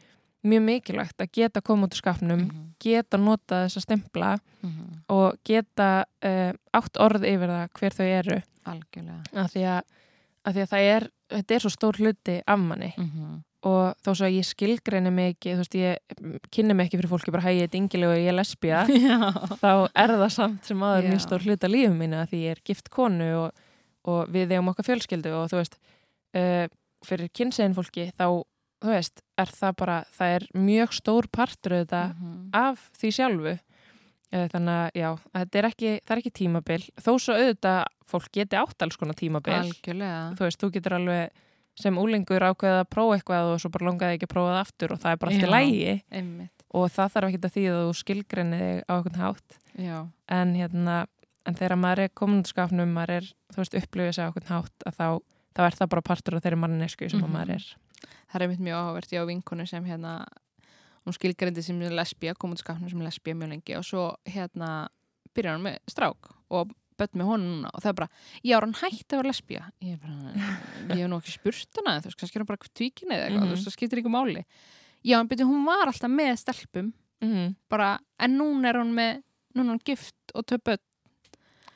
mjög mikilvægt að geta koma út úr skápnum Mhm. geta nota þessa stempla Mhm. og geta uh, átt orð yfir það hver þau eru. Algjörlega. Af því að, af því að það er þetta er svo stór hluti af manni. Mhm. og þó svo að ég skilgreini mig ekki, þú veist, ég kynni mig ekki fyrir fólki bara hægið dingileg og ég er lesbía. Já, þá er það samt sem aður mjög stór hluta lífum mínu að því ég er gift konu og, og við eigum okkar fjölskyldu og þú veist uh, fyrir kynsegin fólki þá þú veist, er það bara, það er mjög stór partur auðvitað Mhm. af því sjálfu þannig að já, þetta er ekki, er ekki tímabil. Þó svo auðvitað fólk geti átt alls konar tímabil. Algjörlega. Þú veist, þú getur alveg sem úlingur ákveðið að prófa eitthvað og svo bara longaði ekki að prófa það aftur og það er bara allt í lægi einmitt. Og það þarf ekki að því að þú skilgrinni þig á einhvern hátt. En hérna en þegar maður er skapnum maður er, þú veist, upplifið sig á einhvern hátt að þá, þá er það bara partur af þeirri mannesku sem mm maður er. Það er mjög áhugavert ég á vinkonu sem hérna hún skilgrindi sem lesbía, kom út skapnum sem lesbía mjög lengi og svo hérna byrjar hann með strák og bött með honum núna og það er bara, já, hann hætti að vera lesbía? Ég bara, ég hef nú ekki spurt hana þú veist, kannski er hann bara tvíkin eða eitthvað Mhm. þú veist, það skiptir ykkur máli. Já, en byrju, hún var alltaf með stelpum. Mm -hmm. bara, en núna er hún með núna er hún gift og tvö börn.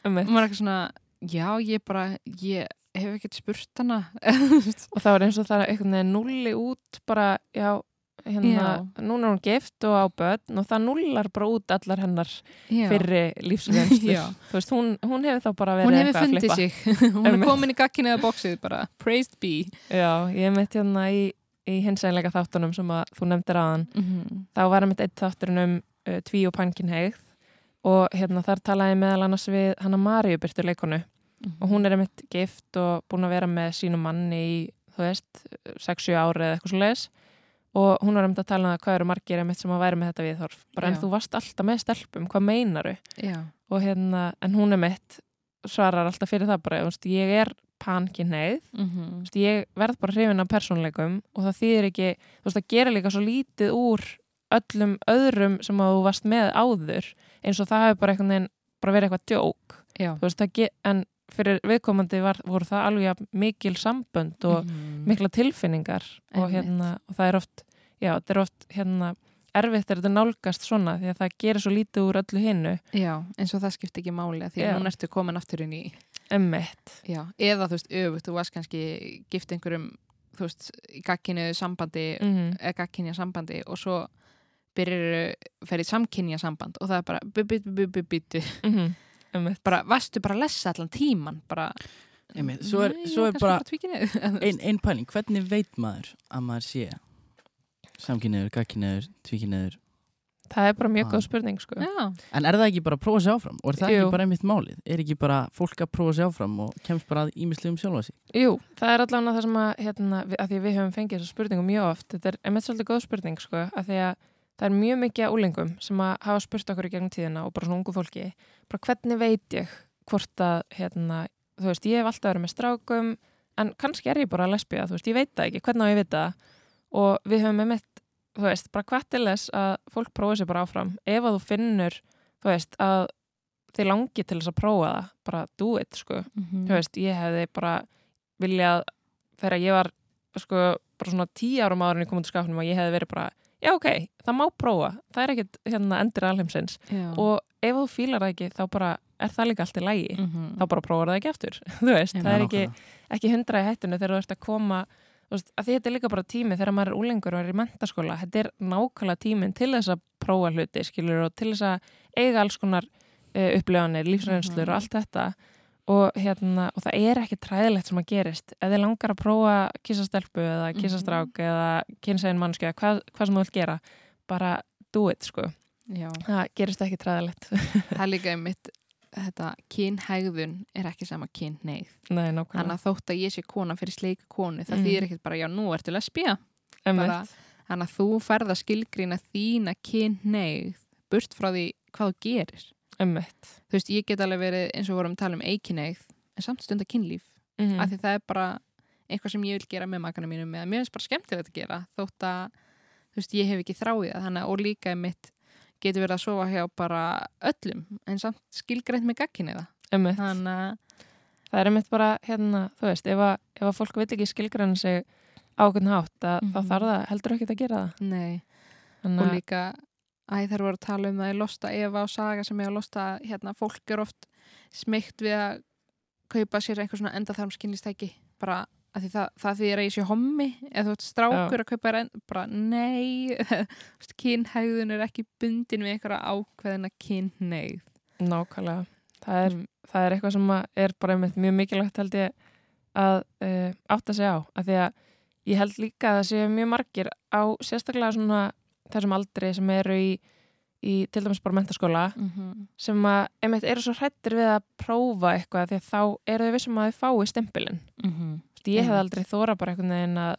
Um og maður er eitthvað svona, já, ég bara ég hef ekkert spurt hana. Og það var eins og það er veginn nulli út bara, já, hérna núna er hún gift og á börn og það nullar bara út allar hennar já. fyrri veist, hún, hún hefur þá bara verið hún hefur eitthvað að fundið flippa. sig. Hún er komin í gakkinu eða bóksið bara, praised be. Já, ég mitt hérna í, í hinsænleika þáttunum sem að þú nefndir aðan mm þá var mitt eitt þátturinn um uh, tví og pankinheigð og hérna þar talaði meðal annars við hana Maríu Byrtu leikonu og hún er einmitt gift og búin að vera með sínum manni í, þú veist, 6-7 ári eða eitthvað svo leis og hún var einmitt að tala um það hvað eru margir einmitt sem að væri með þetta viðhorf. Bara en Já. þú varst alltaf með stelpum, hvað meinaru? Og hérna, en hún einmitt svarar alltaf fyrir það bara, veist, ég er pankinheigð mm veist, ég verð bara hrifin af persónleikum og það þýðir ekki, þú veist, það gerir líka svo lítið úr öllum öðrum sem að þú varst með áður eins og það hefur bara bara verið eitthvað djók, veist, en fyrir viðkomandi var, voru það alveg mikil sambönd og Mhm. mikla tilfinningar og hérna, og það er oft já, þetta er oft hérna erfitt er þetta nálgast svona því að það gerir svo lítið úr öllu hinnu, já, eins og það skipti ekki máli því Já. að núna ertu komin aftur inn í emmitt já, eða þú veist, öfugt, þú varst kannski gift einhverjum, þú veist, í gakkinu sambandi, mm eða gagkinja sambandi og svo byrjar ferið samkynja samband og það er bara bu-bu-bu-bu-bu-bu -hmm. emmitt bara, varstu bara að lesa allan tíman bara Einmitt, svo er- Nei, svo er kannski bara- tvíkynhneigð. ein, ein pæling, hvernig veit maður að maður sé samkynniður, gagkynniður, tvíkynniður það er bara mjög Ah. góð spurning sko. Já, en er það ekki bara að prófa sig áfram? Og er það Jú. ekki bara einmitt málið? Er ekki bara fólk að prófa sig áfram og kemst bara að ímislega um sjálfa sig? Jú, það er allavega það sem að, hérna, að því að við höfum fengið þessu spurningu mjög oft. Þetta er einmitt svolítið góð spurning sko, að því að það er mjög mikið að úlingum sem að hafa spurt okkur í gegnum tíðina og bara svona ungu fólki bara hvernig veit ég hvort að hérna, þú veist, ég hef alltaf verið með strákum en kannski er ég bara lesbía þú veist, ég veit það ekki, hvernig á ég veit það og við höfum einmitt, þú veist, bara hvað til þess að fólk prófi sér bara áfram. Ef að þú finnur, þú veist, að þið langi til þess að prófa það bara do it, sko. Mhm. þú veist, ég hefði bara viljað þegar ég var sko, bara svona tíu árum áður en ég kom út úr skapnum og ég hefði verið bara, já ok, það má prófa. Það er ekkit hérna endur alheimsins. Og ef þú fílar það ekki þá bara er það líka allt í lægi Mhm. þá bara prófar það ekki aftur veist, það er ekki, ekki hundra í hættinu þegar þú ert að koma veist, að þetta er líka bara tími þegar maður er úlengur og er í mentaskóla, þetta er nákvæmlega tíminn til þess að prófa hluti skilur og til þess að eiga alls konar uh, upplifanir, lífsreynslur Mhm. og allt þetta og, hérna, og það er ekki træðilegt sem að gerist ef þið langar að prófa kissastelpu eða Mhm. kissastrák eða kynsegin mannski eða hvað, hvað sem þú vilt gera bara do it sko já. það gerist ekki træðilegt það er líka einmitt þetta kynhægðun er ekki sama kynneið Nei, þannig að þótt að ég sé kona fyrir sleika konu það Mhm. þýðir ekkert bara já nú ertu Einmitt. bara, þannig að þú ferð að skilgrína þína kynneið burt frá því hvað þú gerir Einmitt. þú veist ég get alveg verið eins og vorum að tala um eikineið en samt stunda kynlíf Mhm. af því það er bara eitthvað sem ég vil gera með makana mínum eða mér finnst bara skemmtilegt að gera þótt að þú veist, ég hef ekki þráið það þannig að og líka mitt getur verið að sofa hjá bara öllum en samt skilgreint með gagginni það Einmitt. þannig að Það er einmitt bara, hérna, þú veist, ef að, ef að fólk veit ekki skilgræna sig á okkur hátt, að, þá Mhm. þarf það heldur ekki að gera það. nei, Þannig og að, líka æ þær voru að tala um það í Losta Eva og Saga sem ég að losta hérna fólk er oft smeykt við að kaupa sér eitthvað svona endaþarmskynlistæki bara að því það, það því er að ég sé hommi. Eða þú ert strákur að kaupa þér en, bara nei. Kynhægðun er ekki bundin við einhverja ákveðina kynneið nákvæmlega, það er, Mm, það er eitthvað sem er bara mjög mikilvægt held ég að uh, átta sig á. Af því að ég held líka að það séu mjög margir á sérstaklega svona þessum aldri sem eru í, í til dæmis bara mentaskóla mhm, sem að einmitt eru svo hrættir við að prófa eitthvað því að þá eru þau vissum að þau fái stempilinn. mhm. Þú veist, ég hef aldrei þóra bara einhvern veginn að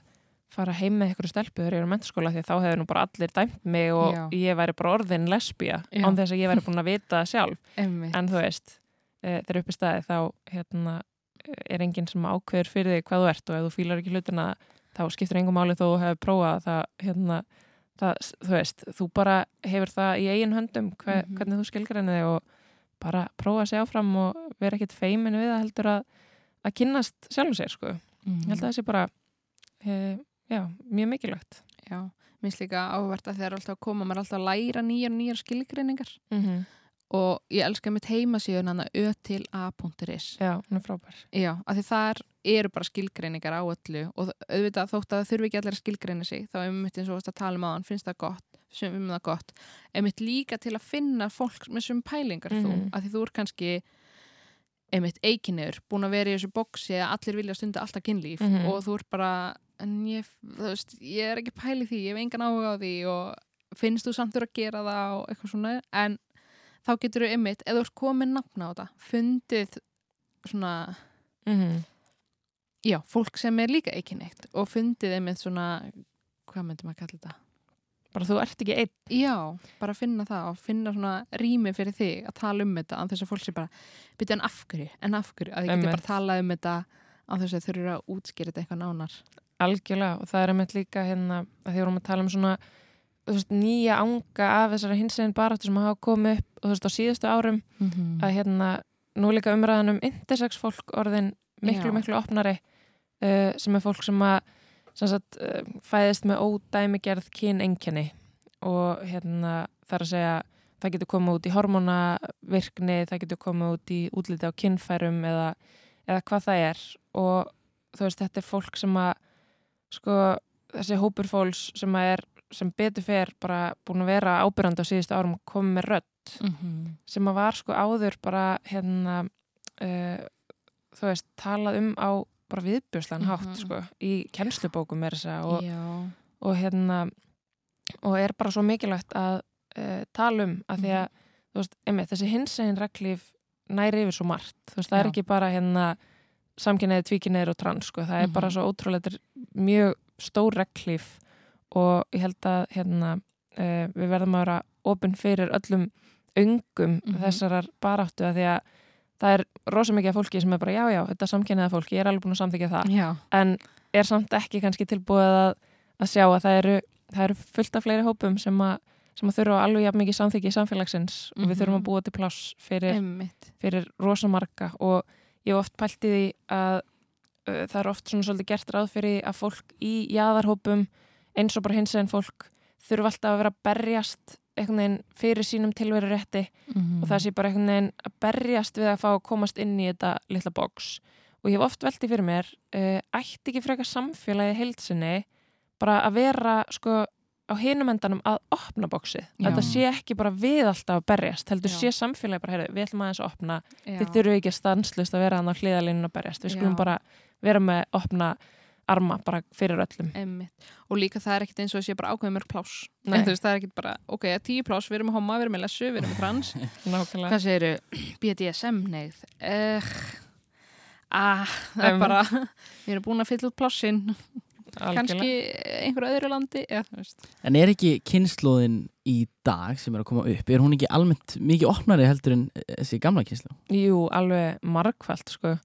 fara heim með ykkur stelpu þegar ég er á mentaskóla því að þá hefur nú bara allir dæmt mig og Já. ég væri bara orðin lesbía Já. án þess að ég væri búin að vita það sjálf en þú veist, e, þegar upp í staði þá hérna, er enginn sem ákveður fyrir þig hvað þú ert og ef þú fílar ekki hlutina þá skiptir engum máli þó þú hefur prófað það, hérna, það, þú veist þú bara hefur það í eigin höndum hver, Mhm. hvernig þú skilgræni þig og bara prófa að segja áfram og vera ekkit feimin við það heldur að, að kynnast sjálfum sér sko. Mhm. ég held að það sé bara e, já, mjög mikilvægt Já, minnst líka áhvert að þeir eru alltaf að koma, maður alltaf að læra nýjar og nýjar skilgreiningar mm -hmm. Og ég elska mitt heimasíðun hann að ö til a.is já, hún er frábær Já, af því þar eru bara skilgreiningar á öllu og auðvitað þótt að það þurfi ekki allir að skilgreina sig þá er mitt eins og að tala um aðan finnst það gott, sem um það gott einmitt líka til að finna fólk með sem pælingar þú, Mhm. af því þú er kannski einmitt eikinniður, búin að vera í þessu boksi að allir vilja stunda alltaf kynlíf Mhm. og þú er bara en ég, veist, ég er ekki pæli því ég hef engan áhuga á því og finnst þú samt þurfa að gera það og eitthvað svona en þá getur þú einmitt, ef þú ert komin nafna á þetta, fundið svona mm -hmm. Já, fólk sem er líka eikinneitt og fundið einmitt svona, hvað myndum að kalla þetta? bara þú ert ekki einn Já, bara finna það og finna svona rými fyrir þig að tala um þetta án þess að fólk sé bara, byrja en af hverju, en af hverju, að þið getur bara talað um þetta án þess að þau eru að útskýra þetta eitthvað nánar. Algjörlega og það er einmitt líka hérna að því vorum að tala um svona veist, nýja anga af þessari hinsegin baráttu sem hafa komið upp veist á síðustu árum Mm að hérna nú líka umræðan um intersex fólk orðin miklu Já. miklu opnari uh, sem er fólk sem að sem sagt, uh, fæðist með ódæmigerð kynengjani og hérna þar að segja það getur komið út í hormonavirkni það getur komið út í útliti á kynfærum eða, eða hvað það er og þú veist þetta er fólk sem að sko þessi hópur fólks sem að er sem betur fer bara búin að vera ábyrjandi á síðustu árum komið með rödd sem að var sko áður bara hérna uh, þú veist, talað um á bara viðbjörslan hátt Mhm. sko í kennslubókum er þess að og, Já, og hérna og er bara svo mikilvægt að uh, tala um að því að þú veist, einmitt, þessi hinsegin reglíf næri yfir svo margt, þú veist, það er Já. ekki bara hérna samkynneið, tvíkynneið og trans sko, það er Mhm. bara svo ótrúlega mjög stór reglíf og ég held að hérna uh, við verðum að vera opinn fyrir öllum öngum Mhm. þessarar baráttu að því að það er rosa mikið af fólki sem er bara já, já, þetta er samkynniða fólk, ég er alveg búin að samþykja það já, en er samt ekki kannski tilbúið að, að sjá að það eru, það eru fullt af fleiri hópum sem að, sem að þurfa alveg jafn mikið samþykja samfélagsins og við Mhm. þurfum að búa til pláss fyrir, fyrir rosa marga og ég hef oft pælt í að uh, það er oft svona svolítið gert ráð fyrir að fólk í jaðarhópum eins og bara hins en fólk þurfa alltaf að vera að berjast veginn fyrir sínum tilveru rétti Mm. og það sé bara einhvern veginn að berjast við að fá að komast inn í þetta litla box og ég hef oft veltið fyrir mér uh, ætti ekki frekar samfélagi heilsinni bara að vera sko á hinum endanum að opna boxið Já. þetta sé ekki bara við alltaf að berjast heldur Já. sé samfélagi bara, heyrðu, við ætlum aðeins að opna Já. þið þurfum ekki að stanslust að vera hann á hliðalínun að berjast við skulum Já. bara vera með opna arma bara fyrir öllum Einmitt. Og líka það er ekkit eins og að sé bara ákveðum mörg pláss. Nei. En þú veist, það er ekkit bara, ok, tíu pláss, við erum með homma, við erum með lessu, við erum með trans. nákvæmlega Hvað segiru? BDSM neyð. Uh, ah, það er Einmitt. bara, við erum búin að fylla út plássin. Algjörlega. Kannski einhverju öðru landi. Veist. En er ekki kynnslóðin í dag sem er að koma upp, er hún ekki almennt mikið opnari heldur en þessi gamla kynnslóð? Jú, alveg margfælt sko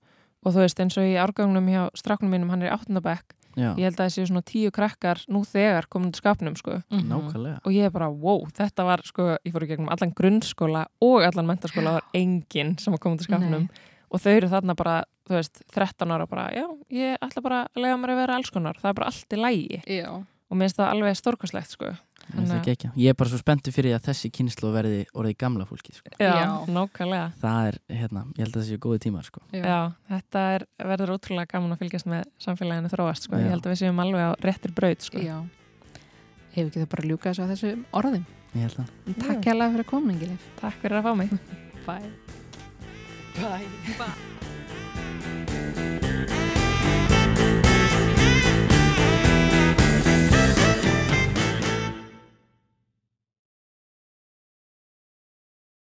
og þú veist eins og í árgangunum hjá stráknum mínum, hann er í áttundabæk Já, ég held að það séu svona tíu krakkar nú þegar komin til skapnum sko. Mhm. nákvæmlega. og ég er bara, wow, þetta var sko ég fór í gegnum allan grunnskóla og allan mentaskóla, það var enginn sem var komin til skapnum. Nei. og þau eru þarna bara, þú veist, 13 ára bara, já, ég ætla bara að lega mér að vera alls konar, það er bara allt í lægi Já. og mér finnst það alveg stórkostlegt sko Það geggjað. Ég er bara svo spenntu fyrir að þessi kynnslóð verði orðið gamla fólki. Sko. Já. nákvæmlega Það er, hérna, ég held að það séu góði tímar. Sko. Já. Já, þetta er, verður ótrúlega gaman að fylgjast með samfélaginu þróast sko. Já. ég held að við séum alveg á réttir braut sko. Já. Ef ekki það bara að ljúka þessu á þessu orðum. Ég held að. Takk hérlega fyrir komningilif. Takk fyrir að fá mig Bye. Bye. Bye.